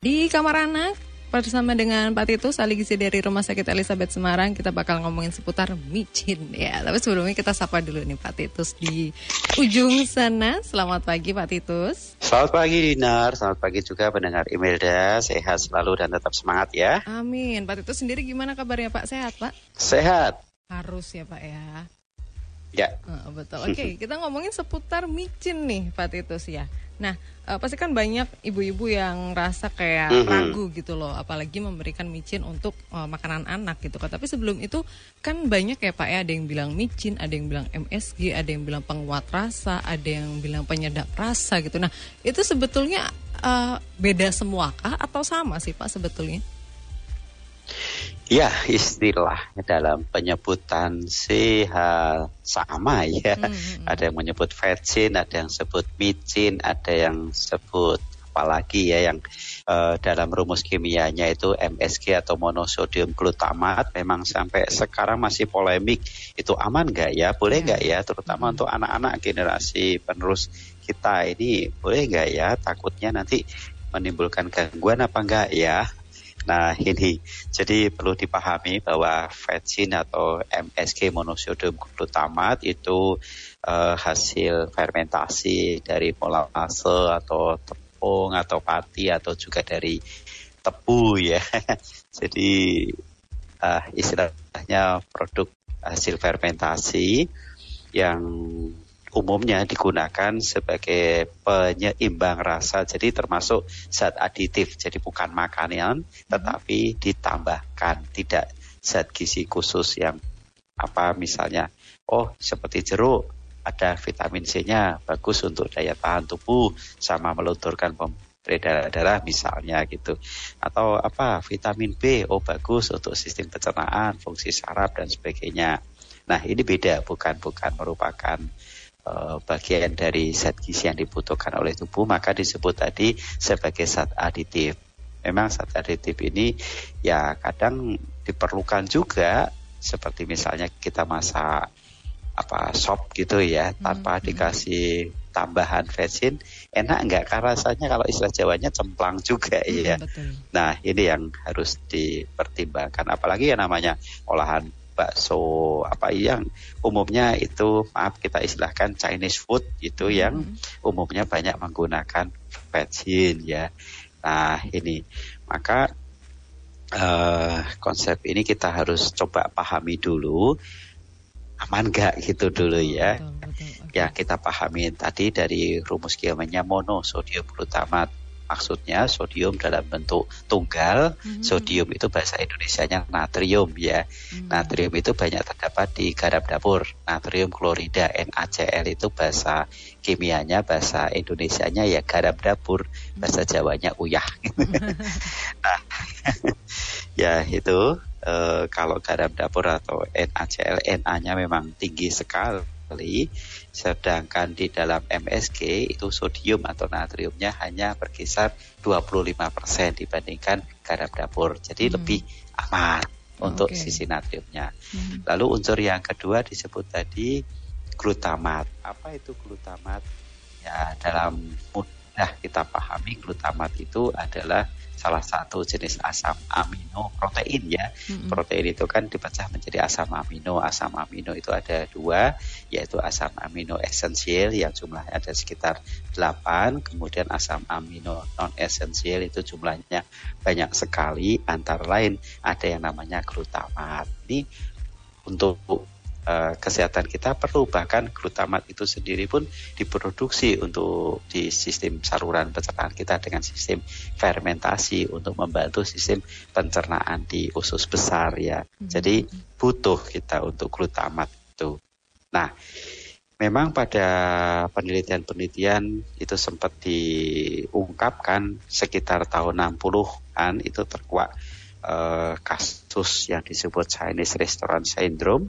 Di kamar anak bersama dengan Pak Titus ahli gizi dari Rumah Sakit Elizabeth Semarang kita bakal ngomongin seputar micin ya. Tapi sebelumnya kita sapa dulu nih Pak Titus di ujung sana. Selamat pagi Pak Titus. Selamat pagi Dinar, selamat pagi juga pendengar Imelda. Sehat selalu dan tetap semangat ya. Amin. Pak Titus sendiri gimana kabarnya Pak? Sehat Pak? Sehat. Harus ya Pak ya. Ya. Uh, betul. Oke, okay, kita ngomongin seputar micin nih Pak Titus ya. Nah, uh, pasti kan banyak ibu-ibu yang rasa kayak mm -hmm. ragu gitu loh, apalagi memberikan micin untuk uh, makanan anak gitu kan. Tapi sebelum itu kan banyak ya Pak ya, ada yang bilang micin, ada yang bilang MSG, ada yang bilang penguat rasa, ada yang bilang penyedap rasa gitu. Nah, itu sebetulnya uh, beda semua kah atau sama sih Pak sebetulnya? Ya, istilahnya dalam penyebutan sih sama ya. Hmm. Ada yang menyebut vetsin, ada yang sebut micin, ada yang sebut apalagi ya yang uh, dalam rumus kimianya itu MSG atau monosodium glutamat memang sampai sekarang masih polemik itu aman nggak ya boleh nggak ya terutama hmm. untuk anak-anak generasi penerus kita ini boleh nggak ya takutnya nanti menimbulkan gangguan apa enggak ya Nah ini jadi perlu dipahami bahwa vetsin atau MSG monosodium glutamat itu uh, hasil fermentasi dari molase atau tepung atau pati atau juga dari tebu ya. jadi uh, istilahnya produk hasil fermentasi yang umumnya digunakan sebagai penyeimbang rasa jadi termasuk zat aditif jadi bukan makanan tetapi ditambahkan tidak zat gizi khusus yang apa misalnya oh seperti jeruk ada vitamin C-nya bagus untuk daya tahan tubuh sama melunturkan peredaran darah misalnya gitu. Atau apa vitamin B oh bagus untuk sistem pencernaan fungsi saraf dan sebagainya. Nah ini beda bukan bukan merupakan bagian dari zat gizi yang dibutuhkan oleh tubuh maka disebut tadi sebagai zat aditif. Memang zat aditif ini ya kadang diperlukan juga seperti misalnya kita masak apa sop gitu ya hmm. tanpa dikasih tambahan vetsin enak nggak karena rasanya kalau istilah Jawanya cemplang juga hmm, ya. Betul. Nah ini yang harus dipertimbangkan apalagi ya namanya olahan bakso apa yang umumnya itu maaf kita istilahkan Chinese food itu yang hmm. umumnya banyak menggunakan vetsin ya. Nah ini maka uh, konsep ini kita harus coba pahami dulu aman gak gitu dulu ya. Betul, betul, okay. Ya kita pahami tadi dari rumus kimianya monosodium glutamat maksudnya sodium dalam bentuk tunggal. Hmm. Sodium itu bahasa Indonesia-nya natrium ya. Hmm. Natrium itu banyak terdapat di garam dapur. Natrium klorida NaCl itu bahasa kimianya, bahasa Indonesia-nya ya garam dapur. Bahasa Jawanya uyah. nah, ya itu e, kalau garam dapur atau NaCl, Na-nya memang tinggi sekali sedangkan di dalam MSG itu sodium atau natriumnya hanya berkisar 25% dibandingkan garam dapur. Jadi hmm. lebih aman untuk okay. sisi natriumnya. Hmm. Lalu unsur yang kedua disebut tadi glutamat. Apa itu glutamat? Ya, dalam mudah kita pahami glutamat itu adalah salah satu jenis asam amino protein ya. Mm-hmm. Protein itu kan dipecah menjadi asam amino. Asam amino itu ada dua, yaitu asam amino esensial yang jumlahnya ada sekitar 8, kemudian asam amino non esensial itu jumlahnya banyak sekali, antara lain ada yang namanya glutamat. Ini untuk uh, kesehatan kita perlu bahkan glutamat itu sendiri pun diproduksi untuk di sistem saluran pencernaan kita dengan sistem fermentasi untuk membantu sistem pencernaan di usus besar ya. Hmm. Jadi butuh kita untuk glutamat itu. Nah, memang pada penelitian-penelitian itu sempat diungkapkan sekitar tahun 60-an itu terkuak uh, kasus yang disebut Chinese Restaurant Syndrome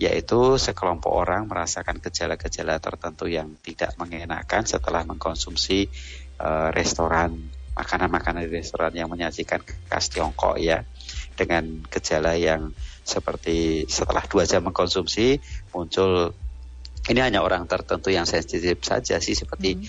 yaitu sekelompok orang merasakan gejala-gejala tertentu yang tidak mengenakan setelah mengkonsumsi uh, restoran makanan-makanan di restoran yang menyajikan khas Tiongkok ya dengan gejala yang seperti setelah dua jam mengkonsumsi muncul ini hanya orang tertentu yang sensitif saja sih seperti hmm.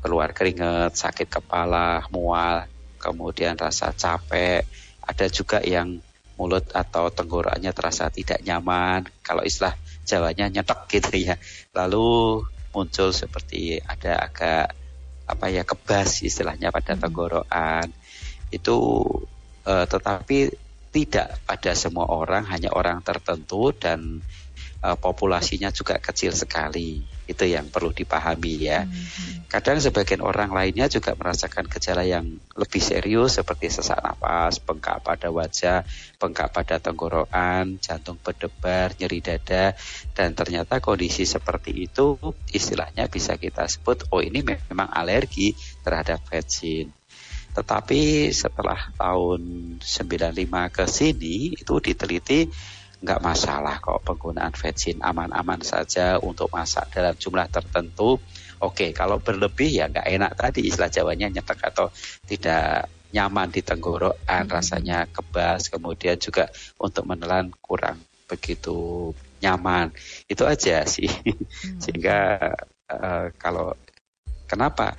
keluar keringat, sakit kepala, mual, kemudian rasa capek, ada juga yang mulut atau tenggorokannya terasa tidak nyaman, kalau istilah Jawanya nyetok gitu ya. Lalu muncul seperti ada agak apa ya kebas istilahnya pada hmm. tenggorokan. Itu uh, tetapi tidak pada semua orang, hanya orang tertentu dan uh, populasinya juga kecil sekali. Itu yang perlu dipahami ya. Hmm. Kadang sebagian orang lainnya juga merasakan gejala yang lebih serius seperti sesak napas, bengkak pada wajah, bengkak pada tenggorokan, jantung berdebar, nyeri dada dan ternyata kondisi seperti itu istilahnya bisa kita sebut oh ini memang alergi terhadap vaksin. Tetapi setelah tahun 95 ke sini itu diteliti nggak masalah kok penggunaan vetsin aman-aman saja untuk masak dalam jumlah tertentu. Oke, kalau berlebih ya nggak enak tadi istilah Jawanya nyetek atau tidak nyaman di tenggorokan, hmm. rasanya kebas, kemudian juga untuk menelan kurang begitu nyaman. Itu aja sih. Hmm. Sehingga uh, kalau kenapa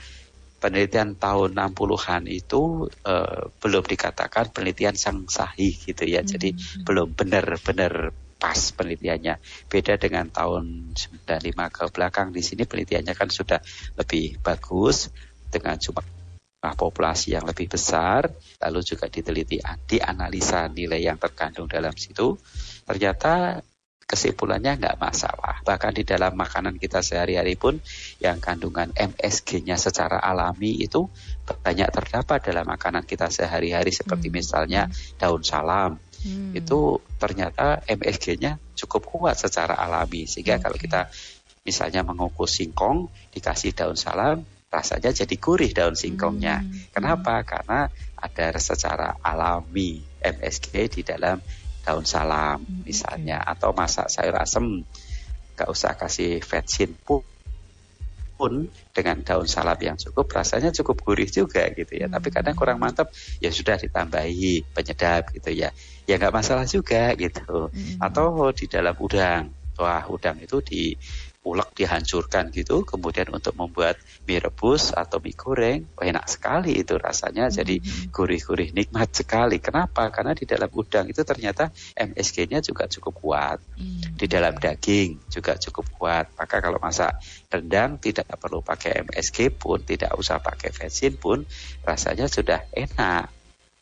penelitian tahun 60-an itu uh, belum dikatakan penelitian sang sahih gitu ya. Hmm. Jadi belum benar-benar pas penelitiannya. Beda dengan tahun 95 ke belakang di sini penelitiannya kan sudah lebih bagus dengan jumlah populasi yang lebih besar, lalu juga diteliti, dianalisa nilai yang terkandung dalam situ. Ternyata kesimpulannya nggak masalah. Bahkan di dalam makanan kita sehari-hari pun yang kandungan MSG-nya secara alami itu banyak terdapat dalam makanan kita sehari-hari seperti hmm. misalnya daun salam. Hmm. Itu ternyata MSG-nya cukup kuat secara alami sehingga okay. kalau kita misalnya mengukus singkong dikasih daun salam rasanya jadi gurih daun singkongnya. Hmm. Kenapa? Karena ada secara alami MSG di dalam daun salam hmm, misalnya atau masak sayur asem gak usah kasih vetsin pun pun dengan daun salam yang cukup rasanya cukup gurih juga gitu ya. Hmm. Tapi kadang kurang mantap ya sudah ditambahi penyedap gitu ya. Ya nggak masalah juga gitu. Hmm. Atau di dalam udang. Wah, udang itu di ulek dihancurkan gitu kemudian untuk membuat mie rebus atau mie goreng. Oh, enak sekali itu rasanya. Mm-hmm. jadi gurih-gurih nikmat sekali. Kenapa? Karena di dalam udang itu ternyata MSG-nya juga cukup kuat. Mm-hmm. di dalam daging juga cukup kuat. Maka kalau masak rendang tidak perlu pakai MSG pun tidak usah pakai vetsin pun rasanya sudah enak.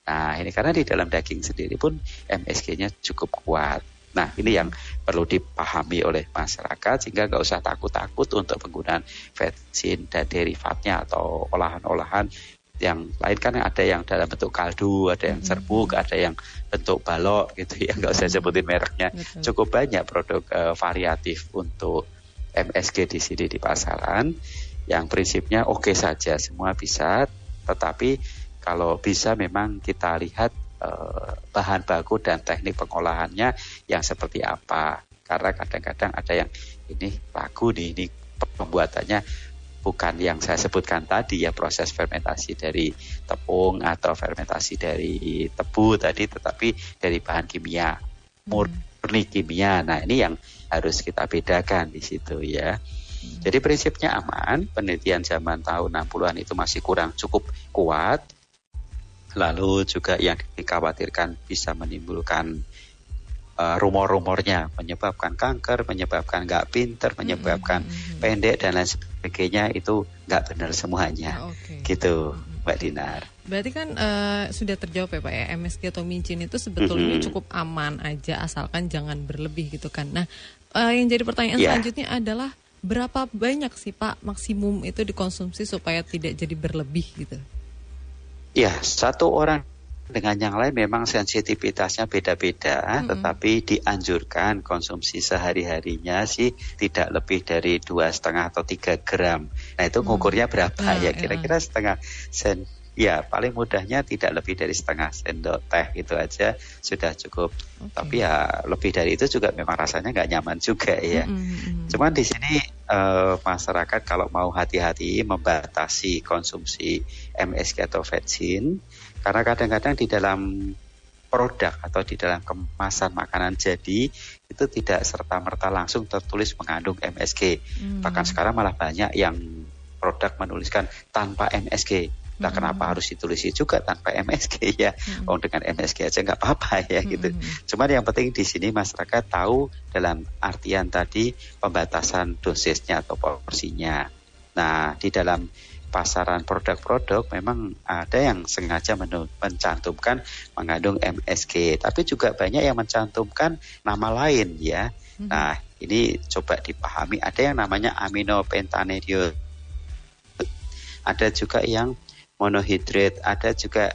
Nah, ini karena di dalam daging sendiri pun MSG-nya cukup kuat. Nah, ini yang perlu dipahami oleh masyarakat sehingga nggak usah takut-takut untuk penggunaan vaksin dan derivatnya atau olahan-olahan yang lain. Kan ada yang dalam bentuk kaldu, ada yang serbuk, ada yang bentuk balok gitu ya, nggak usah sebutin mereknya. Cukup banyak produk uh, variatif untuk MSG di sini di pasaran. Yang prinsipnya oke okay saja, semua bisa, tetapi kalau bisa memang kita lihat Eh, bahan baku dan teknik pengolahannya yang seperti apa. Karena kadang-kadang ada yang ini lagu nih, ini pembuatannya. Bukan yang saya sebutkan tadi ya proses fermentasi dari tepung atau fermentasi dari tebu tadi tetapi dari bahan kimia murni kimia. Nah ini yang harus kita bedakan di situ ya. Jadi prinsipnya aman. Penelitian zaman tahun 60-an itu masih kurang cukup kuat lalu juga yang dikhawatirkan bisa menimbulkan uh, rumor-rumornya menyebabkan kanker, menyebabkan nggak pinter, menyebabkan mm -hmm. pendek dan lain sebagainya itu nggak benar semuanya, okay. gitu, Mbak Dinar. Berarti kan uh, sudah terjawab ya Pak ya MSG atau micin itu sebetulnya mm -hmm. cukup aman aja asalkan jangan berlebih gitu kan. Nah uh, yang jadi pertanyaan yeah. selanjutnya adalah berapa banyak sih Pak maksimum itu dikonsumsi supaya tidak jadi berlebih gitu? Ya, satu orang dengan yang lain memang sensitivitasnya beda-beda, hmm. tetapi dianjurkan konsumsi sehari-harinya sih tidak lebih dari dua setengah atau tiga gram. Nah itu ngukurnya berapa hmm. ya? Kira-kira setengah sen ya paling mudahnya tidak lebih dari setengah sendok teh itu aja sudah cukup. Okay. Tapi ya lebih dari itu juga memang rasanya nggak nyaman juga ya. Mm -hmm. Cuman di sini uh, masyarakat kalau mau hati-hati membatasi konsumsi MSG atau vaksin karena kadang-kadang di dalam produk atau di dalam kemasan makanan jadi itu tidak serta merta langsung tertulis mengandung MSG. Hmm. Bahkan sekarang malah banyak yang produk menuliskan tanpa MSG Nah, hmm. kenapa harus ditulisi juga tanpa MSG ya? Hmm. Oh, dengan MSG aja nggak apa-apa ya hmm. gitu. Cuman yang penting di sini masyarakat tahu dalam artian tadi pembatasan dosisnya atau porsinya. Nah, di dalam pasaran produk-produk memang ada yang sengaja mencantumkan mengandung MSG, tapi juga banyak yang mencantumkan nama lain ya. Hmm. Nah, ini coba dipahami ada yang namanya aminopentanediol. Ada juga yang monohidrat, ada juga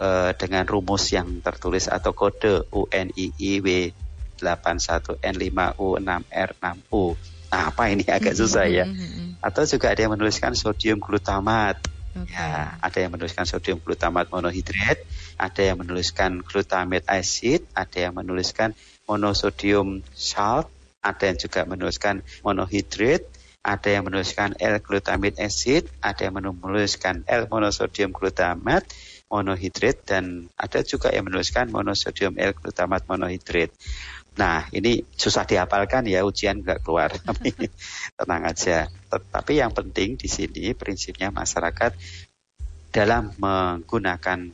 uh, dengan rumus yang tertulis atau kode UNIIW 81N5U6R6U. Nah, apa ini agak susah ya. Atau juga ada yang menuliskan sodium glutamat. Okay. Ya, ada yang menuliskan sodium glutamat monohidrat, ada yang menuliskan glutamate acid, ada yang menuliskan monosodium salt, ada yang juga menuliskan monohidrat, ada yang menuliskan L-glutamate acid, ada yang menuliskan L-monosodium glutamat monohidrat, dan ada juga yang menuliskan monosodium L-glutamat monohidrat. Nah, ini susah dihafalkan ya, ujian nggak keluar. Tapi tenang aja. Tetapi yang penting di sini prinsipnya masyarakat dalam menggunakan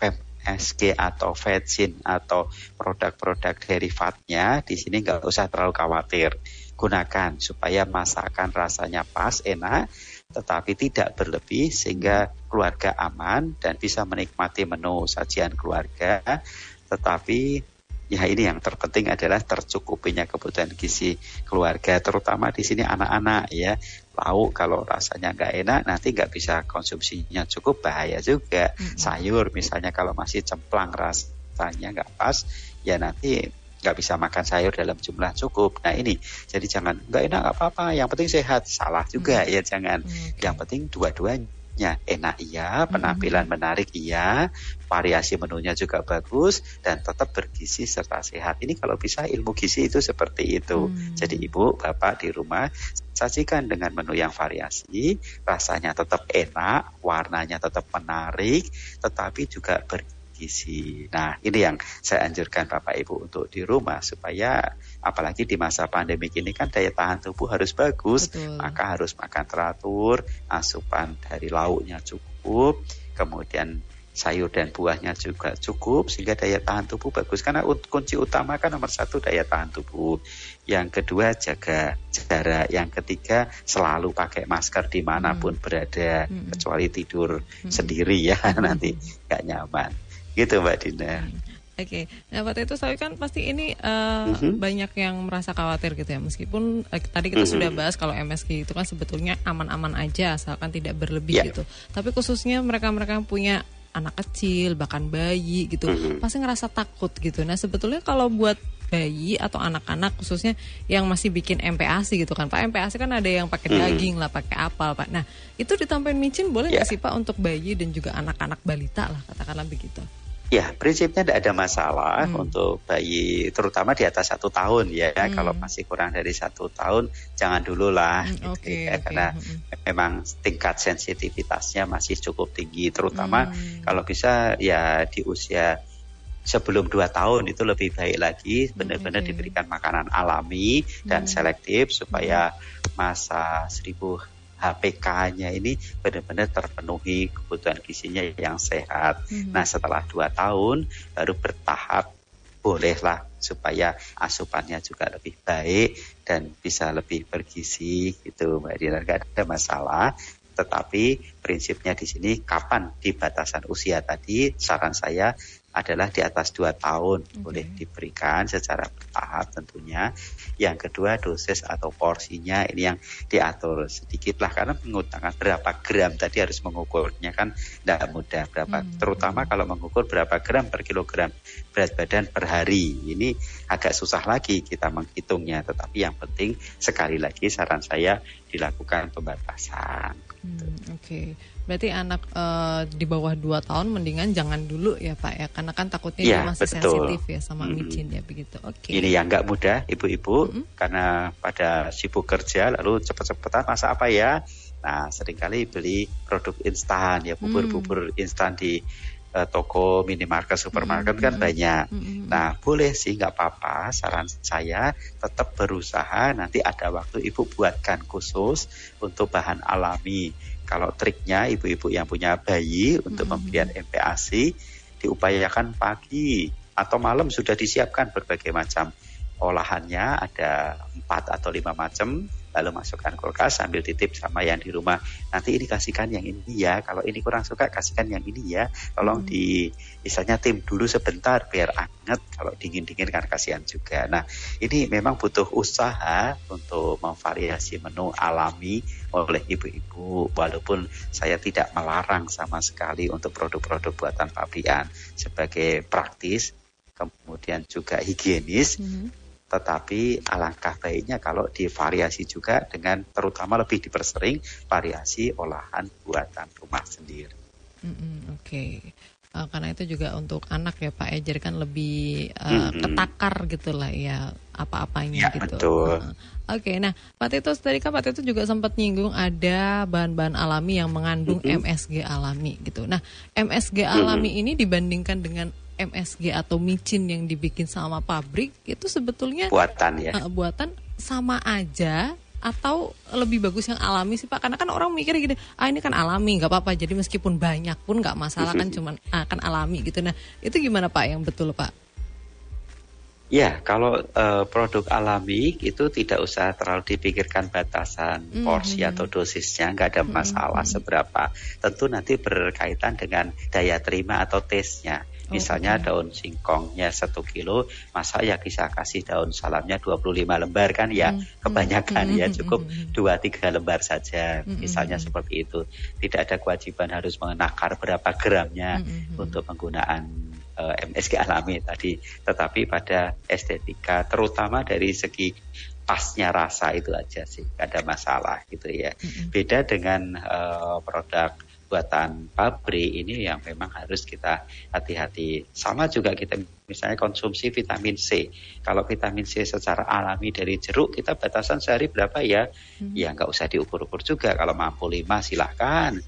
PMSG atau vetsin atau produk-produk derivatnya di sini nggak usah terlalu khawatir. Gunakan supaya masakan rasanya pas, enak, tetapi tidak berlebih sehingga keluarga aman dan bisa menikmati menu sajian keluarga. Tetapi ya ini yang terpenting adalah tercukupinya kebutuhan gizi keluarga terutama di sini anak-anak ya lauk kalau rasanya nggak enak nanti nggak bisa konsumsinya cukup bahaya juga hmm. sayur misalnya kalau masih cemplang rasanya nggak pas ya nanti nggak bisa makan sayur dalam jumlah cukup. Nah ini. Jadi jangan nggak enak apa-apa. Yang penting sehat. Salah juga hmm. ya jangan. Hmm. yang penting dua-duanya. Ya enak iya, penampilan menarik iya, variasi menunya juga bagus. Dan tetap bergizi serta sehat. Ini kalau bisa ilmu gizi itu seperti itu. Hmm. Jadi ibu, bapak di rumah sajikan dengan menu yang variasi, rasanya tetap enak, warnanya tetap menarik, tetapi juga bergizi gizi. Nah, ini yang saya anjurkan Bapak Ibu untuk di rumah supaya apalagi di masa pandemi ini kan daya tahan tubuh harus bagus, Betul. maka harus makan teratur, asupan dari lauknya cukup, kemudian sayur dan buahnya juga cukup sehingga daya tahan tubuh bagus karena kunci utama kan nomor satu daya tahan tubuh yang kedua jaga jarak yang ketiga selalu pakai masker di mana pun hmm. berada hmm. kecuali tidur hmm. sendiri ya hmm. nanti nggak nyaman Gitu Mbak Dina. Oke, okay. nah waktu itu saya kan pasti ini uh, uh-huh. banyak yang merasa khawatir gitu ya, meskipun uh, tadi kita uh-huh. sudah bahas kalau MSG itu kan sebetulnya aman-aman aja, asalkan tidak berlebih yeah. gitu. Tapi khususnya mereka-mereka yang punya anak kecil, bahkan bayi gitu, uh-huh. pasti ngerasa takut gitu. Nah sebetulnya kalau buat bayi atau anak-anak khususnya yang masih bikin MPASI gitu kan Pak MPASI kan ada yang pakai daging lah pakai apa Pak nah itu ditambahin micin boleh nggak yeah. sih Pak untuk bayi dan juga anak-anak balita lah katakanlah begitu Ya, prinsipnya tidak ada masalah hmm. untuk bayi, terutama di atas satu tahun ya. Hmm. Kalau masih kurang dari satu tahun, jangan dulu lah, hmm, gitu okay, ya, okay. karena hmm. memang tingkat sensitivitasnya masih cukup tinggi, terutama hmm. kalau bisa ya di usia sebelum dua tahun itu lebih baik lagi, benar-benar okay. diberikan makanan alami dan hmm. selektif supaya hmm. masa seribu HPK-nya ini benar-benar terpenuhi kebutuhan gizinya yang sehat. Hmm. Nah setelah dua tahun baru bertahap bolehlah supaya asupannya juga lebih baik dan bisa lebih bergizi gitu Mbak Dina nggak ada masalah tetapi prinsipnya di sini kapan di batasan usia tadi saran saya adalah di atas dua tahun okay. boleh diberikan secara bertahap tentunya. Yang kedua dosis atau porsinya ini yang diatur sedikit lah karena mengutamakan berapa gram tadi harus mengukurnya kan tidak mudah berapa hmm. terutama kalau mengukur berapa gram per kilogram berat badan per hari ini agak susah lagi kita menghitungnya tetapi yang penting sekali lagi saran saya dilakukan pembatasan. Hmm, Oke. Okay. Berarti anak uh, di bawah 2 tahun mendingan jangan dulu ya Pak ya karena kan takutnya ya, dia masih betul. sensitif ya sama hmm. micin ya begitu. Oke. Okay. Ini yang nggak mudah ibu-ibu hmm. karena pada sibuk kerja lalu cepet-cepetan masa apa ya? Nah, sering kali beli produk instan ya bubur-bubur hmm. instan di uh, toko minimarket supermarket hmm. kan banyak. Hmm. Nah boleh sih nggak apa-apa. Saran saya tetap berusaha nanti ada waktu ibu buatkan khusus untuk bahan alami kalau triknya ibu-ibu yang punya bayi untuk mm-hmm. pemberian MPASI diupayakan pagi atau malam sudah disiapkan berbagai macam olahannya ada empat atau lima macam lalu masukkan kulkas sambil titip sama yang di rumah. Nanti ini kasihkan yang ini ya. Kalau ini kurang suka kasihkan yang ini ya. Tolong hmm. di misalnya tim dulu sebentar biar anget. Kalau dingin dingin kan kasihan juga. Nah ini memang butuh usaha untuk memvariasi menu alami oleh ibu-ibu. Walaupun saya tidak melarang sama sekali untuk produk-produk buatan pabrikan sebagai praktis kemudian juga higienis. Hmm tetapi alangkah baiknya kalau divariasi juga dengan terutama lebih dipersering variasi olahan buatan rumah sendiri. Mm-hmm, Oke. Okay. Uh, karena itu juga untuk anak ya Pak Ejer kan lebih uh, mm-hmm. ketakar gitulah ya apa-apanya ya, gitu. Betul. Uh, Oke, okay, nah Pak Titus tadi kan Pak Titus juga sempat nyinggung ada bahan-bahan alami yang mengandung mm-hmm. MSG alami gitu. Nah MSG alami mm-hmm. ini dibandingkan dengan MSG atau micin yang dibikin sama pabrik itu sebetulnya buatan ya. Uh, buatan sama aja atau lebih bagus yang alami sih Pak? Karena kan orang mikir gini, ah ini kan alami, nggak apa-apa. Jadi meskipun banyak pun nggak masalah kan, cuman akan ah, alami gitu. Nah itu gimana Pak yang betul Pak? Ya, kalau uh, produk alami itu tidak usah terlalu dipikirkan batasan mm -hmm. porsi atau dosisnya, nggak ada masalah mm -hmm. seberapa. Tentu nanti berkaitan dengan daya terima atau taste-nya. Misalnya okay. daun singkongnya satu kilo, masa ya bisa kasih daun salamnya 25 lembar kan ya mm. kebanyakan mm. ya hmm, cukup hmm, dua tiga lembar saja. Mm. Misalnya seperti itu. Tidak ada kewajiban harus menakar berapa gramnya mm. untuk penggunaan uh, eh, MSG alami tadi. Tetapi pada estetika terutama dari segi pasnya rasa itu aja sih, ada masalah gitu ya. Beda dengan uh, produk buatan pabrik ini yang memang harus kita hati-hati. Sama juga kita misalnya konsumsi vitamin C. Kalau vitamin C secara alami dari jeruk kita batasan sehari berapa ya? Hmm. Ya nggak usah diukur-ukur juga. Kalau mampu lima silahkan.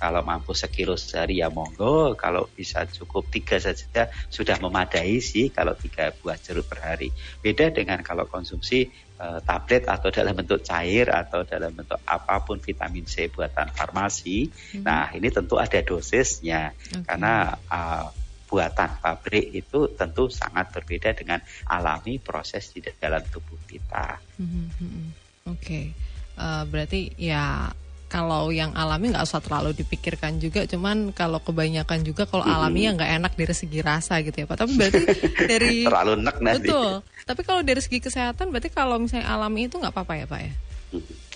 Kalau mampu sekilo sehari ya monggo. Kalau bisa cukup tiga saja sudah memadai sih kalau tiga buah jeruk per hari. Beda dengan kalau konsumsi uh, tablet atau dalam bentuk cair atau dalam bentuk apa pun vitamin C buatan farmasi. Hmm. Nah ini tentu ada dosisnya okay. karena uh, buatan pabrik itu tentu sangat berbeda dengan alami proses di dalam tubuh kita. Hmm, hmm, hmm. Oke, okay. uh, berarti ya kalau yang alami nggak usah terlalu dipikirkan juga cuman kalau kebanyakan juga kalau hmm. alami ya nggak enak dari segi rasa gitu ya pak tapi berarti dari terlalu enak nanti betul tapi kalau dari segi kesehatan berarti kalau misalnya alami itu nggak apa-apa ya pak ya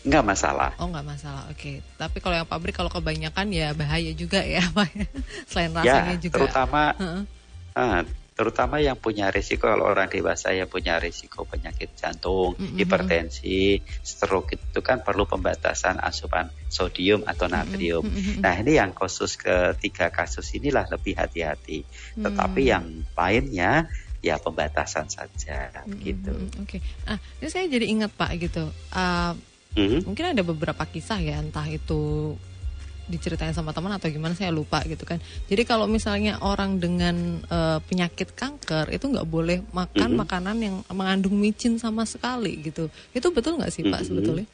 Nggak masalah. Oh nggak masalah, oke. Okay. Tapi kalau yang pabrik kalau kebanyakan ya bahaya juga ya, pak. Ya. Selain rasanya ya, juga. terutama uh -uh. Uh, terutama yang punya risiko kalau orang dewasa yang punya risiko penyakit jantung, mm -hmm. hipertensi, stroke itu kan perlu pembatasan asupan sodium atau natrium. Mm -hmm. Nah ini yang khusus ketiga kasus inilah lebih hati-hati. Tetapi mm. yang lainnya ya pembatasan saja mm -hmm. gitu. Oke, okay. ah ini saya jadi ingat Pak gitu. Uh, mm -hmm. Mungkin ada beberapa kisah ya entah itu diceritain sama teman atau gimana saya lupa gitu kan. Jadi kalau misalnya orang dengan uh, penyakit kanker itu nggak boleh makan mm -hmm. makanan yang mengandung micin sama sekali gitu. Itu betul nggak sih Pak mm -hmm. sebetulnya?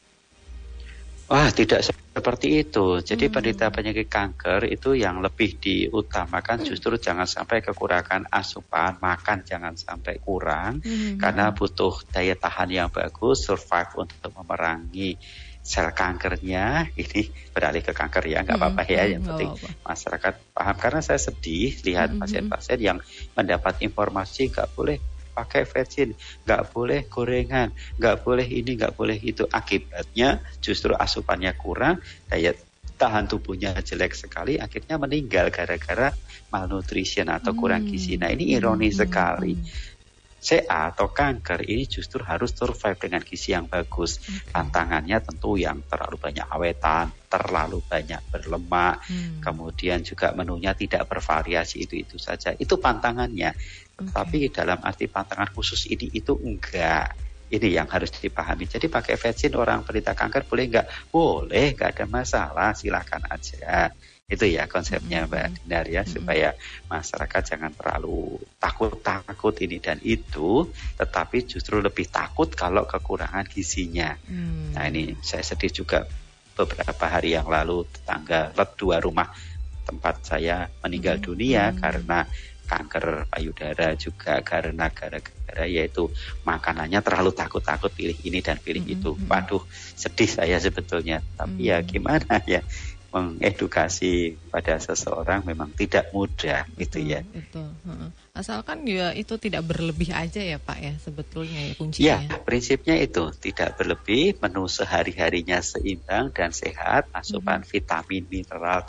Wah, tidak seperti itu. Jadi hmm. penderita penyakit kanker itu yang lebih diutamakan hmm. justru jangan sampai kekurangan asupan, makan jangan sampai kurang hmm. karena butuh daya tahan yang bagus, survive untuk memerangi sel kankernya ini beralih ke kanker ya nggak apa-apa ya yang penting masyarakat paham karena saya sedih lihat pasien-pasien yang mendapat informasi nggak boleh pakai virgin, nggak boleh gorengan, nggak boleh ini, nggak boleh itu. Akibatnya justru asupannya kurang, daya tahan tubuhnya jelek sekali, akhirnya meninggal gara-gara malnutrition atau kurang gizi. Nah ini ironi sekali. CA atau kanker ini justru harus survive dengan gizi yang bagus. Okay. Tantangannya tentu yang terlalu banyak awetan, terlalu banyak berlemak, hmm. kemudian juga menunya tidak bervariasi itu-itu saja. Itu pantangannya. Okay. Tapi dalam arti pantangan khusus ini itu enggak. Ini yang harus dipahami. Jadi pakai vaksin orang penderita kanker boleh enggak? Boleh, enggak ada masalah, silakan aja. Itu ya konsepnya Mbak Dinar ya supaya masyarakat jangan terlalu takut-takut ini dan itu, tetapi justru lebih takut kalau kekurangan gizinya. Hmm. Nah ini saya sedih juga beberapa hari yang lalu tetangga dua rumah tempat saya meninggal hmm. dunia hmm. karena kanker payudara juga karena gara-gara yaitu makanannya terlalu takut-takut pilih ini dan pilih hmm. itu. Waduh, sedih saya sebetulnya. Tapi hmm. ya gimana ya mengedukasi pada seseorang memang tidak mudah gitu ya. Betul. Asalkan ya itu tidak berlebih aja ya Pak ya sebetulnya ya kuncinya. Ya, prinsipnya itu tidak berlebih, menu sehari-harinya seimbang dan sehat, asupan hmm. vitamin, mineral,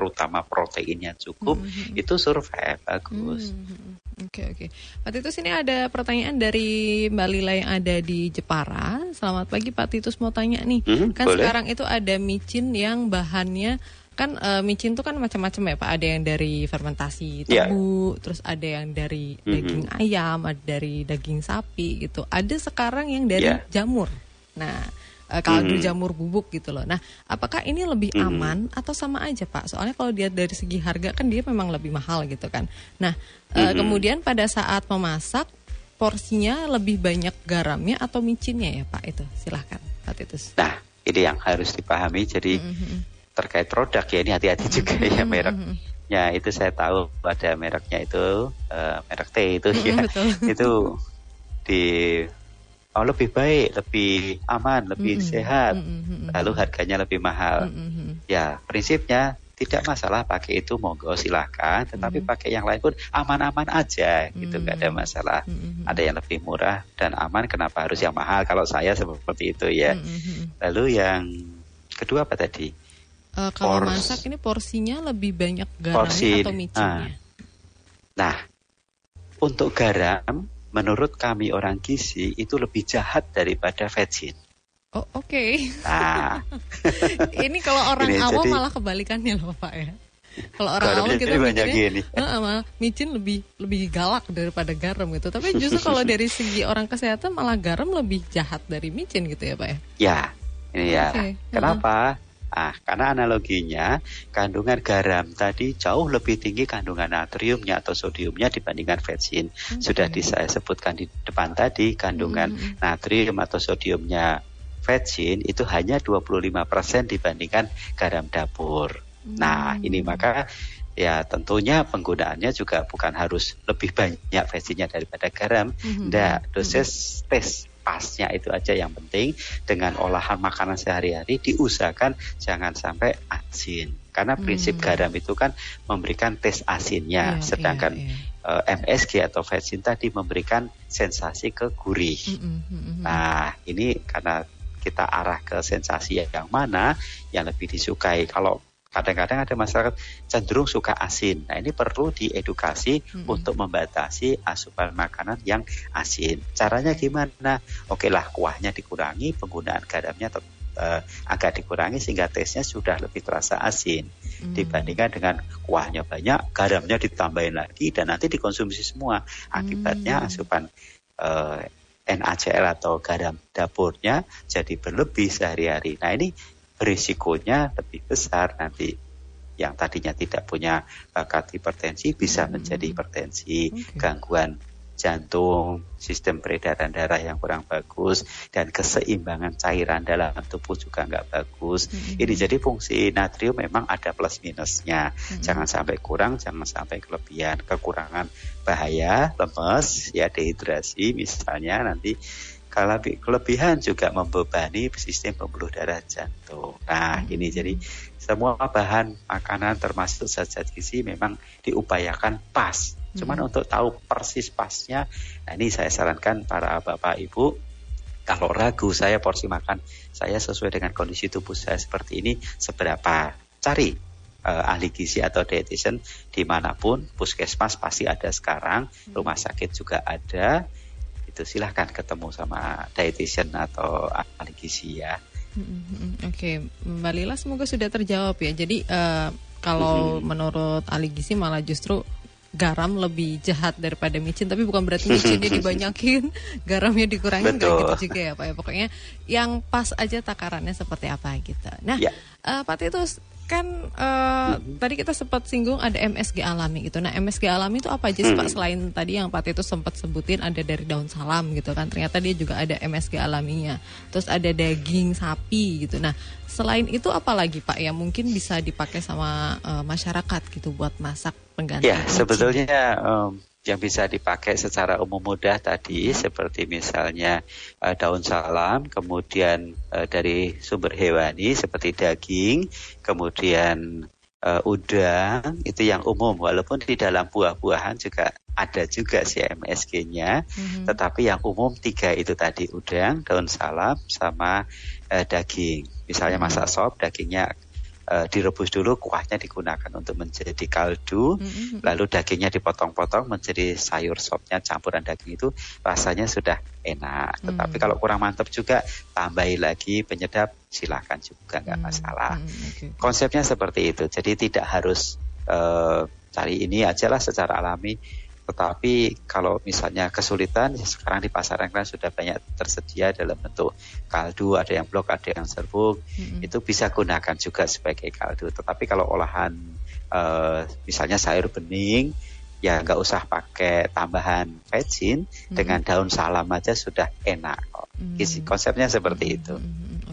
terutama proteinnya cukup, mm-hmm. itu survive bagus. Mm-hmm. Oke oke. Pak Titus ini ada pertanyaan dari Mbak Lila yang ada di Jepara. Selamat pagi Pak Titus mau tanya nih, mm-hmm, kan boleh. sekarang itu ada micin yang bahannya kan uh, micin itu kan macam-macam ya Pak. Ada yang dari fermentasi iya. tebu, yeah. terus ada yang dari mm-hmm. daging ayam, ada dari daging sapi gitu. Ada sekarang yang dari yeah. jamur. Nah uh, kaldu hmm. jamur bubuk gitu loh. Nah, apakah ini lebih hmm. aman atau sama aja Pak? Soalnya kalau dia dari segi harga kan dia memang lebih mahal gitu kan. Nah, uh, kemudian pada saat memasak porsinya lebih banyak garamnya atau micinnya ya Pak itu? Silahkan Pak Titus. Nah, ini yang harus dipahami. Jadi hmm. terkait produk ya ini hati-hati juga hmm. ya merek. Ya itu saya tahu pada mereknya itu uh, merek T itu ya. Betul. itu di oh lebih baik, lebih aman, lebih mm -hmm. sehat, mm -hmm. lalu harganya lebih mahal. Mm -hmm. Ya prinsipnya tidak masalah pakai itu monggo silahkan, tetapi mm -hmm. pakai yang lain pun aman-aman aja, gitu nggak mm -hmm. ada masalah. Mm -hmm. Ada yang lebih murah dan aman, kenapa harus yang mahal? Kalau saya seperti itu ya. Mm -hmm. Lalu yang kedua apa tadi? Uh, kalau Pors masak ini porsinya lebih banyak garamnya atau micinnya? Uh, nah, untuk garam menurut kami orang gizi itu lebih jahat daripada vegin. Oh oke. Okay. Nah, ini kalau orang ini awam jadi, malah kebalikannya loh pak ya. Kalau orang awam kita mikirnya, uh, malah micin lebih lebih galak daripada garam gitu. Tapi justru kalau dari segi orang kesehatan malah garam lebih jahat dari micin gitu ya pak ya? Ya, ini ya. Okay. Kenapa? Uh Ah, karena analoginya kandungan garam tadi jauh lebih tinggi kandungan natriumnya atau sodiumnya dibandingkan vetsin. Okay. Sudah di, saya sebutkan di depan tadi kandungan hmm. natrium atau sodiumnya vetsin itu hanya 25% dibandingkan garam dapur. Hmm. Nah, ini maka ya tentunya penggunaannya juga bukan harus lebih banyak vetsinnya daripada garam. Hmm. Nah, dosis tes pasnya itu aja yang penting dengan olahan makanan sehari-hari diusahakan jangan sampai asin karena prinsip hmm. garam itu kan memberikan tes asinnya yeah, sedangkan yeah, yeah. Uh, MSG atau vetsin tadi memberikan sensasi ke gurih. Mm -hmm, mm -hmm. Nah ini karena kita arah ke sensasi yang mana yang lebih disukai. Kalau kadang-kadang ada masyarakat cenderung suka asin. Nah ini perlu diedukasi hmm. untuk membatasi asupan makanan yang asin. Caranya gimana? Oke lah kuahnya dikurangi, penggunaan garamnya tetap uh, agak dikurangi sehingga tesnya sudah lebih terasa asin hmm. dibandingkan dengan kuahnya banyak, garamnya ditambahin lagi dan nanti dikonsumsi semua. Akibatnya hmm. asupan uh, eh, NaCl atau garam dapurnya jadi berlebih sehari-hari. Nah ini risikonya lebih besar nanti yang tadinya tidak punya bakat hipertensi bisa hmm. menjadi hipertensi, okay. gangguan jantung, sistem peredaran darah yang kurang bagus, dan keseimbangan cairan dalam tubuh juga nggak bagus. Mm-hmm. Ini jadi fungsi natrium memang ada plus minusnya. Mm-hmm. Jangan sampai kurang, jangan sampai kelebihan. Kekurangan bahaya, lemes, ya dehidrasi misalnya nanti kelebihan juga membebani sistem pembuluh darah jantung. Nah, hmm. ini jadi semua bahan makanan termasuk zat-zat gizi memang diupayakan pas. Cuman hmm. untuk tahu persis pasnya, nah ini saya sarankan para bapak ibu kalau ragu saya porsi makan saya sesuai dengan kondisi tubuh saya seperti ini seberapa cari uh, ahli gizi atau dietitian di mana pun puskesmas pasti ada sekarang hmm. rumah sakit juga ada itu silahkan ketemu sama dietitian atau ahli gizi ya. Mm-hmm. Oke, okay. Mbak Lila semoga sudah terjawab ya. Jadi uh, kalau mm-hmm. menurut ahli gizi malah justru garam lebih jahat daripada micin tapi bukan berarti micinnya dibanyakin garamnya dikurangin kayak gitu juga ya pak ya pokoknya yang pas aja takarannya seperti apa gitu nah ya. uh, pak Titus kan uh, hmm. tadi kita sempat singgung ada MSG alami gitu. Nah MSG alami itu apa aja sih. Pak selain tadi yang Pak itu sempat sebutin ada dari daun salam gitu kan. Ternyata dia juga ada MSG alaminya. Terus ada daging sapi gitu. Nah selain itu apa lagi Pak yang mungkin bisa dipakai sama uh, masyarakat gitu buat masak pengganti? Ya sebetulnya um, yang bisa dipakai secara umum mudah tadi hmm. seperti misalnya uh, daun salam, kemudian uh, dari sumber hewani seperti daging, kemudian uh, udang itu yang umum walaupun di dalam buah-buahan juga ada juga si MSG-nya, hmm tetapi yang umum tiga itu tadi udang, daun salam sama uh, daging. Misalnya hmm masak sop, dagingnya uh, direbus dulu kuahnya digunakan untuk menjadi kaldu mm-hmm. lalu dagingnya dipotong-potong menjadi sayur sopnya campuran daging itu rasanya sudah enak mm-hmm. tetapi kalau kurang mantap juga tambahi lagi penyedap silakan juga nggak mm-hmm. masalah mm-hmm. okay. konsepnya seperti itu jadi tidak harus uh, cari ini aja lah secara alami tetapi kalau misalnya kesulitan, ya sekarang di pasaran kan sudah banyak tersedia dalam bentuk kaldu, ada yang blok, ada yang serbuk, mm-hmm. itu bisa gunakan juga sebagai kaldu. Tetapi kalau olahan uh, misalnya sayur bening, ya nggak usah pakai tambahan vegin, mm-hmm. dengan daun salam aja sudah enak kok. Mm-hmm. Konsepnya seperti mm-hmm. itu.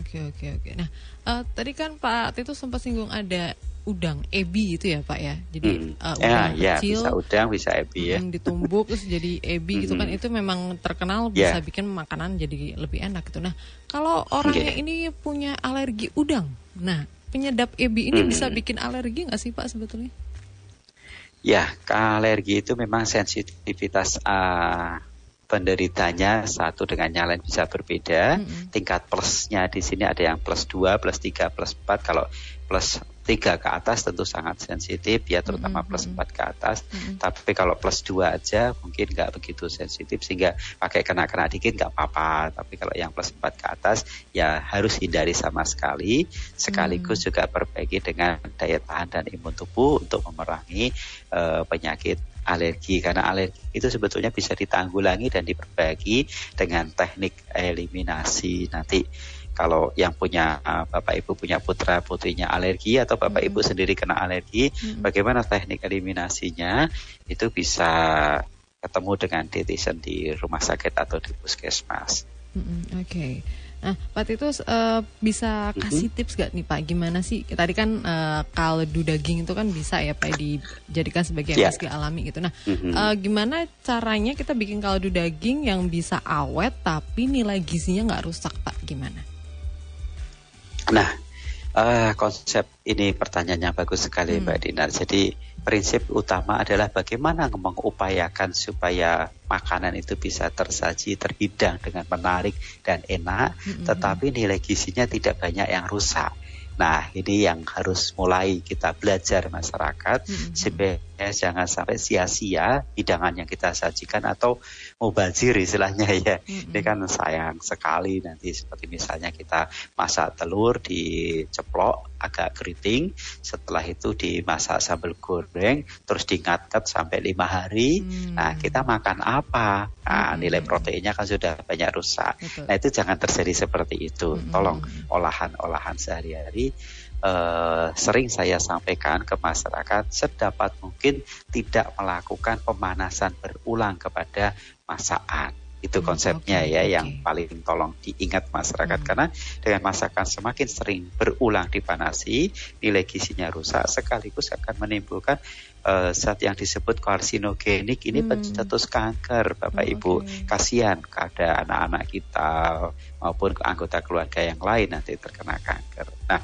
Oke oke oke. Nah uh, tadi kan Pak Tito sempat singgung ada udang ebi itu ya Pak ya. Jadi hmm. uh, udang ya, kecil ya, bisa udang bisa ebi ya. ditumbuk terus jadi ebi gitu kan. Itu memang terkenal yeah. bisa bikin makanan jadi lebih enak gitu. Nah, kalau orangnya okay. ini punya alergi udang. Nah, penyedap ebi ini hmm. bisa bikin alergi nggak sih Pak sebetulnya? Ya, alergi itu memang sensitivitas uh, penderitanya satu dengan yang lain bisa berbeda. -hmm. Tingkat plusnya di sini ada yang plus 2, plus 3, plus 4. Kalau plus tiga ke atas tentu sangat sensitif ya terutama mm -hmm. plus empat ke atas mm -hmm. tapi kalau plus dua aja mungkin nggak begitu sensitif sehingga pakai kena-kena dikit nggak apa-apa tapi kalau yang plus empat ke atas ya harus hindari sama sekali sekaligus mm -hmm. juga perbaiki dengan daya tahan dan imun tubuh untuk memerangi uh, penyakit alergi karena alergi itu sebetulnya bisa ditanggulangi dan diperbaiki dengan teknik eliminasi nanti kalau yang punya uh, bapak ibu punya putra putrinya alergi atau bapak hmm. ibu sendiri kena alergi, hmm. bagaimana teknik eliminasinya itu bisa ketemu dengan dietitian di rumah sakit atau di puskesmas. Hmm, Oke. Okay. Nah, Pak Titus uh, bisa kasih mm-hmm. tips gak nih Pak gimana sih? Tadi kan uh, kaldu daging itu kan bisa ya Pak dijadikan sebagai yeah. MSG alami gitu. Nah, mm-hmm. uh, gimana caranya kita bikin kaldu daging yang bisa awet tapi nilai gizinya nggak rusak Pak? Gimana? Nah, uh, konsep ini pertanyaannya bagus sekali hmm. Mbak Dinar. Jadi prinsip utama adalah bagaimana mengupayakan supaya makanan itu bisa tersaji, terhidang dengan menarik dan enak, hmm. tetapi nilai gizinya tidak banyak yang rusak. Nah, ini yang harus mulai kita belajar masyarakat hmm. supaya jangan sampai sia-sia hidangan yang kita sajikan atau mubazir istilahnya ya. Hmm. Ini kan sayang sekali nanti seperti misalnya kita masak telur diceplok agak keriting, setelah itu dimasak sambal goreng, terus diingatkan sampai lima hari. Hmm. Nah, kita makan apa? Nah, nilai proteinnya kan sudah banyak rusak. Betul. Nah, itu jangan terjadi seperti itu. Hmm. Tolong olahan-olahan sehari-hari uh, sering saya sampaikan ke masyarakat sedapat mungkin tidak melakukan pemanasan berulang kepada masakan itu hmm, konsepnya okay, ya okay. yang paling tolong diingat masyarakat hmm. karena dengan masakan semakin sering berulang dipanasi nilai gizinya rusak sekaligus akan menimbulkan uh, zat yang disebut karsinogenik ini hmm. pencetus kanker Bapak hmm, Ibu kasihan kepada anak-anak kita maupun anggota keluarga yang lain nanti terkena kanker nah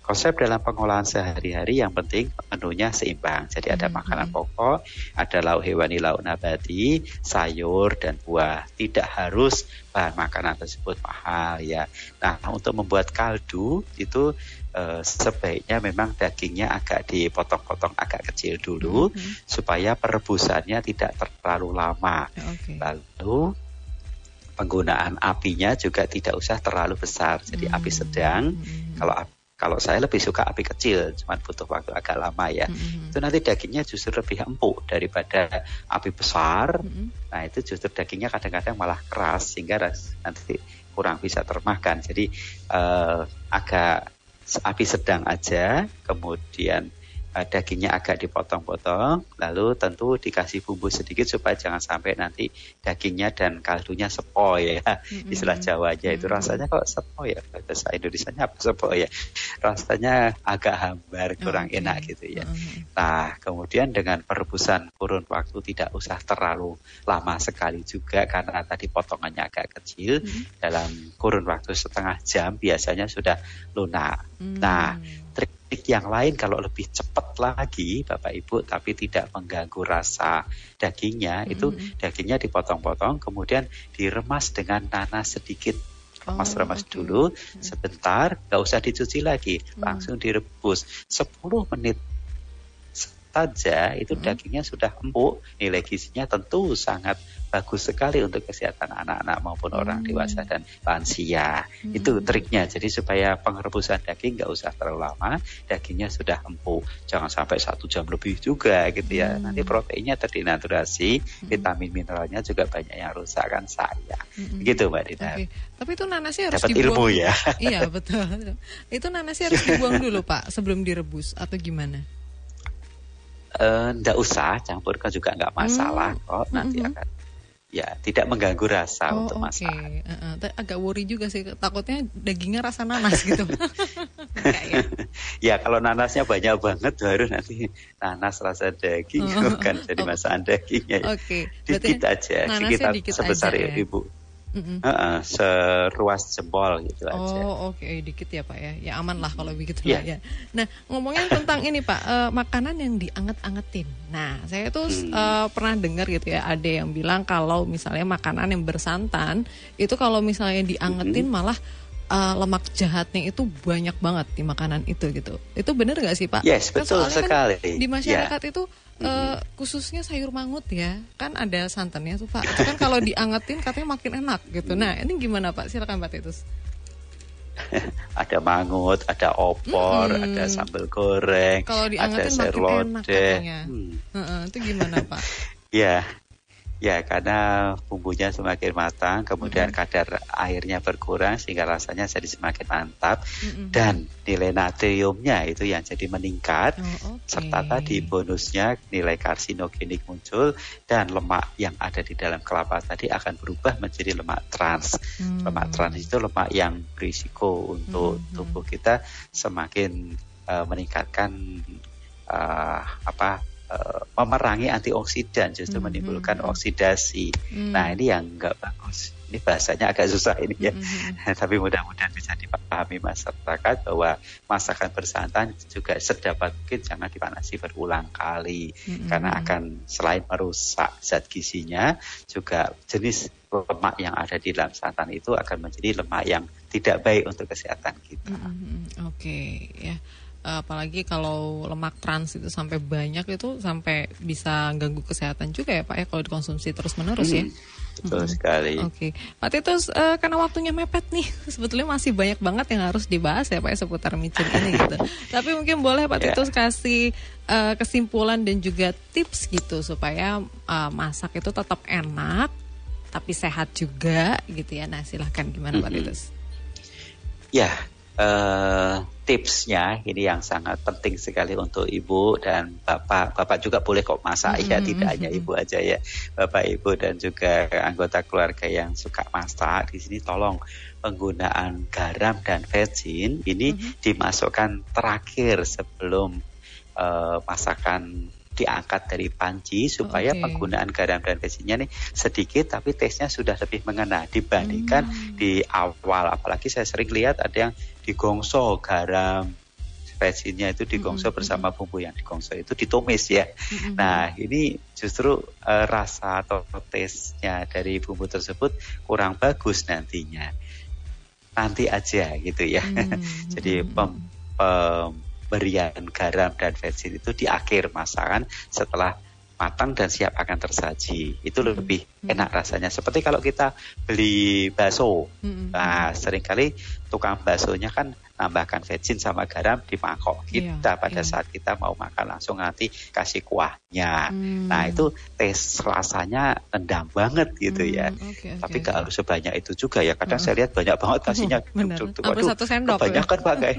konsep dalam pengolahan sehari-hari yang penting menunya seimbang. Jadi ada hmm. makanan pokok, ada lauk hewani, lauk nabati, sayur dan buah. Tidak harus bahan makanan tersebut mahal ya. Nah, untuk membuat kaldu itu eh, sebaiknya memang dagingnya agak dipotong-potong agak kecil dulu hmm. supaya perebusannya tidak terlalu lama. Okay. Lalu penggunaan apinya juga tidak usah terlalu besar. Jadi hmm. api sedang. Hmm. Kalau kalau saya lebih suka api kecil, cuma butuh waktu agak lama ya. Mm-hmm. Itu nanti dagingnya justru lebih empuk daripada api besar. Mm-hmm. Nah itu justru dagingnya kadang-kadang malah keras sehingga nanti kurang bisa termakan. Jadi uh, agak api sedang aja, kemudian uh, dagingnya agak dipotong-potong, lalu tentu dikasih bumbu sedikit supaya jangan sampai nanti dagingnya dan kaldunya sepoi ya. Mm-hmm. Istilah Jawanya itu rasanya kok sepoi ya, bahasa Indonesia apa sepoi ya. Rasanya agak hambar, kurang okay. enak gitu ya. Mm-hmm. Nah, kemudian dengan perebusan kurun waktu tidak usah terlalu lama sekali juga karena tadi potongannya agak kecil, mm-hmm. dalam kurun waktu setengah jam biasanya sudah lunak. Mm-hmm. Nah, teknik yang lain kalau lebih cepat lagi Bapak Ibu tapi tidak mengganggu rasa dagingnya mm-hmm. itu dagingnya dipotong-potong kemudian diremas dengan nanas sedikit remas-remas oh, okay. dulu sebentar nggak usah dicuci lagi mm. langsung direbus 10 menit saja itu hmm. dagingnya sudah empuk, nilai gizinya tentu sangat bagus sekali untuk kesehatan anak-anak maupun hmm. orang dewasa dan lansia. Hmm. Itu triknya. Jadi supaya pengerebusan daging nggak usah terlalu lama, dagingnya sudah empuk. Jangan sampai satu jam lebih juga gitu ya. Hmm. Nanti proteinnya terdinaturasi, hmm. vitamin mineralnya juga banyak yang rusak kan sayang. Hmm. Gitu Mbak Dina. Okay. Tapi itu nanasnya harus Dapat dibuang. ilmu ya. iya betul. Itu nanasnya harus dibuang dulu Pak sebelum direbus atau gimana? Tidak uh, usah campurkan juga nggak masalah hmm. kok nanti hmm. akan ya tidak mengganggu rasa oh, untuk masak. Okay. Uh, uh, agak worry juga sih takutnya dagingnya rasa nanas gitu. ya. ya kalau nanasnya banyak banget baru nanti nanas rasa daging oh, kan jadi oh. masakan dagingnya. Oke. Okay. Dikit aja, dikit, sebesar aja, ya. ibu. Mm-hmm. Uh, uh, seruas jempol gitu oh, aja. Oh oke okay. dikit ya pak ya, ya aman lah kalau begitu yeah. ya. Nah ngomongin tentang ini pak, uh, makanan yang dianget-angetin. Nah saya tuh hmm. uh, pernah dengar gitu ya, ada yang bilang kalau misalnya makanan yang bersantan itu kalau misalnya diangetin hmm. malah uh, lemak jahatnya itu banyak banget di makanan itu gitu. Itu benar nggak sih pak? Yes kan betul sekali. Kan di masyarakat yeah. itu uh, khususnya sayur mangut ya kan ada santannya tuh pak itu kan kalau diangetin katanya makin enak gitu nah ini gimana pak silakan pak Titus ada mangut ada opor hmm. ada sambal goreng kalau ada sayur lodeh hmm. uh -uh, itu gimana pak ya Ya, karena bumbunya semakin matang, kemudian mm -hmm. kadar airnya berkurang sehingga rasanya jadi semakin mantap mm -hmm. dan nilai natriumnya itu yang jadi meningkat oh, okay. serta tadi bonusnya nilai karsinogenik muncul dan lemak yang ada di dalam kelapa tadi akan berubah menjadi lemak trans. Mm. Lemak trans itu lemak yang berisiko untuk mm -hmm. tubuh kita semakin uh, meningkatkan uh, apa uh, memerangi antioksidan justru mm -hmm. menimbulkan oksidasi. Mm. Nah ini yang enggak bagus. Ini bahasanya agak susah ini ya. Mm -hmm. Tapi mudah-mudahan bisa dipahami masyarakat bahwa masakan bersantan juga sedapat mungkin jangan dipanasi berulang kali mm -hmm. karena akan selain merusak zat gizinya juga jenis lemak yang ada di dalam santan itu akan menjadi lemak yang tidak baik untuk kesehatan kita. Mm -hmm. Oke okay, ya apalagi kalau lemak trans itu sampai banyak itu sampai bisa ganggu kesehatan juga ya Pak ya kalau dikonsumsi terus menerus ya? hmm, ya. Betul hmm. sekali. Oke, okay. Pak Titus uh, karena waktunya mepet nih, sebetulnya masih banyak banget yang harus dibahas ya Pak ya seputar micin ini gitu. Tapi mungkin boleh Pak yeah. Titus kasih uh, kesimpulan dan juga tips gitu supaya uh, masak itu tetap enak tapi sehat juga gitu ya. Nah silahkan gimana mm -hmm. Pak Titus? Ya, uh, tipsnya ini yang sangat penting sekali untuk ibu dan bapak. Bapak juga boleh kok masak mm -hmm. ya, tidak hanya ibu aja ya. Bapak, ibu dan juga anggota keluarga yang suka masak di sini tolong penggunaan garam dan vetsin ini mm -hmm. dimasukkan terakhir sebelum uh, masakan diangkat dari panci supaya okay. penggunaan garam dan vetsinnya nih sedikit tapi tesnya sudah lebih mengena dibandingkan hmm. di awal apalagi saya sering lihat ada yang digongso garam spesinya itu digongso mm -hmm. bersama bumbu yang digongso itu ditumis ya. Mm -hmm. Nah ini justru uh, rasa atau tesnya dari bumbu tersebut kurang bagus nantinya. Nanti aja gitu ya. Mm -hmm. Jadi pem, pemberian garam dan vetsin itu di akhir masakan setelah matang dan siap akan tersaji. Itu lebih hmm. enak rasanya. Seperti kalau kita beli bakso. Hmm. Nah, sering kali tukang baksonya kan nambahkan vetsin sama garam di mangkok kita iya, pada iya. saat kita mau makan langsung nanti kasih kuahnya. Hmm. Nah itu tes rasanya endam banget gitu ya. hmm, ya. Okay, Tapi okay. gak harus sebanyak itu juga ya. Kadang uh. saya lihat banyak banget kasihnya. Uh, Waduh, satu sendok. Kebanyakan ya. pakai.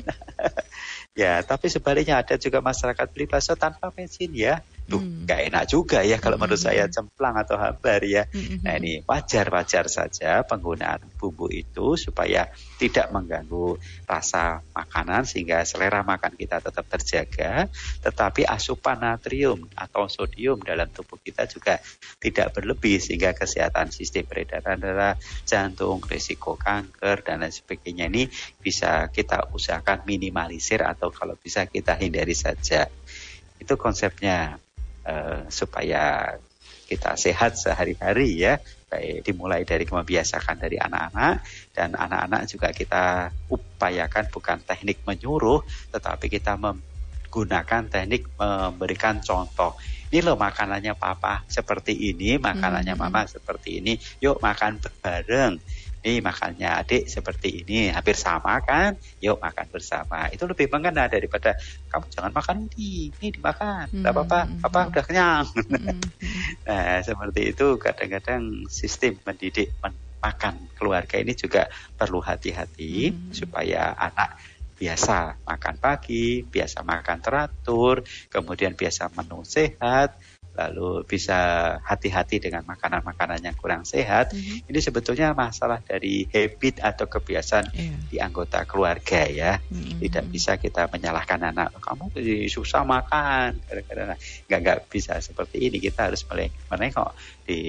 ya tapi sebaliknya ada juga masyarakat beli bakso tanpa vetsin ya tuh hmm. gak enak juga ya kalau hmm. menurut saya cemplang atau hambar ya. Hmm. Nah ini wajar-wajar saja penggunaan bumbu itu supaya tidak mengganggu rasa makanan sehingga selera makan kita tetap terjaga, tetapi asupan natrium atau sodium dalam tubuh kita juga tidak berlebih sehingga kesehatan sistem peredaran darah, jantung, risiko kanker dan lain sebagainya ini bisa kita usahakan minimalisir atau kalau bisa kita hindari saja. Itu konsepnya. Eh, supaya kita sehat sehari-hari ya baik dimulai dari membiasakan dari anak-anak dan anak-anak juga kita upayakan bukan teknik menyuruh tetapi kita menggunakan teknik memberikan contoh ini loh makanannya papa seperti ini makanannya hmm. mama seperti ini yuk makan bareng ini makannya adik seperti ini hampir sama kan yuk makan bersama itu lebih mengena daripada kamu jangan makan ini ini dimakan tidak hmm. apa-apa apa udah kenyang hmm. nah seperti itu kadang-kadang sistem mendidik makan keluarga ini juga perlu hati-hati hmm. supaya anak biasa makan pagi, biasa makan teratur, kemudian biasa menu sehat, lalu bisa hati-hati dengan makanan-makanan yang kurang sehat. Mm-hmm. Ini sebetulnya masalah dari habit atau kebiasaan yeah. di anggota keluarga ya. Mm-hmm. Tidak bisa kita menyalahkan anak kamu susah makan gara-gara nggak nggak bisa seperti ini. Kita harus menengok di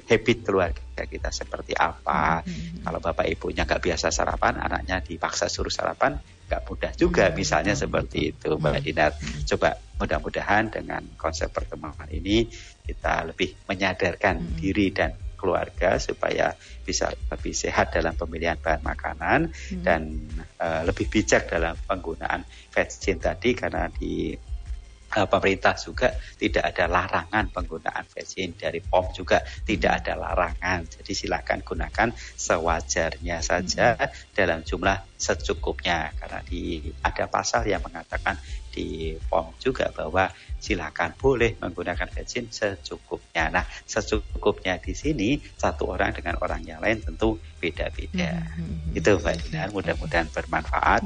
habit keluarga kita seperti apa. Mm-hmm. Kalau bapak ibunya nggak biasa sarapan, anaknya dipaksa suruh sarapan, nggak mudah juga. Hmm. Misalnya seperti itu, Mbak. Dinar. Coba mudah-mudahan dengan konsep pertemuan ini kita lebih menyadarkan hmm. diri dan keluarga supaya bisa lebih sehat dalam pemilihan bahan makanan hmm. dan uh, lebih bijak dalam penggunaan vaksin tadi karena di uh, pemerintah juga tidak ada larangan penggunaan vaksin dari POM juga tidak ada larangan. Jadi silakan gunakan sewajarnya saja hmm. dalam jumlah secukupnya karena di ada pasal yang mengatakan di POM juga bahwa silakan boleh menggunakan vaksin secukupnya. Nah, secukupnya di sini satu orang dengan orang yang lain tentu beda-beda. Hmm. hmm, hmm. Itu Mbak Dinar, mudah-mudahan bermanfaat.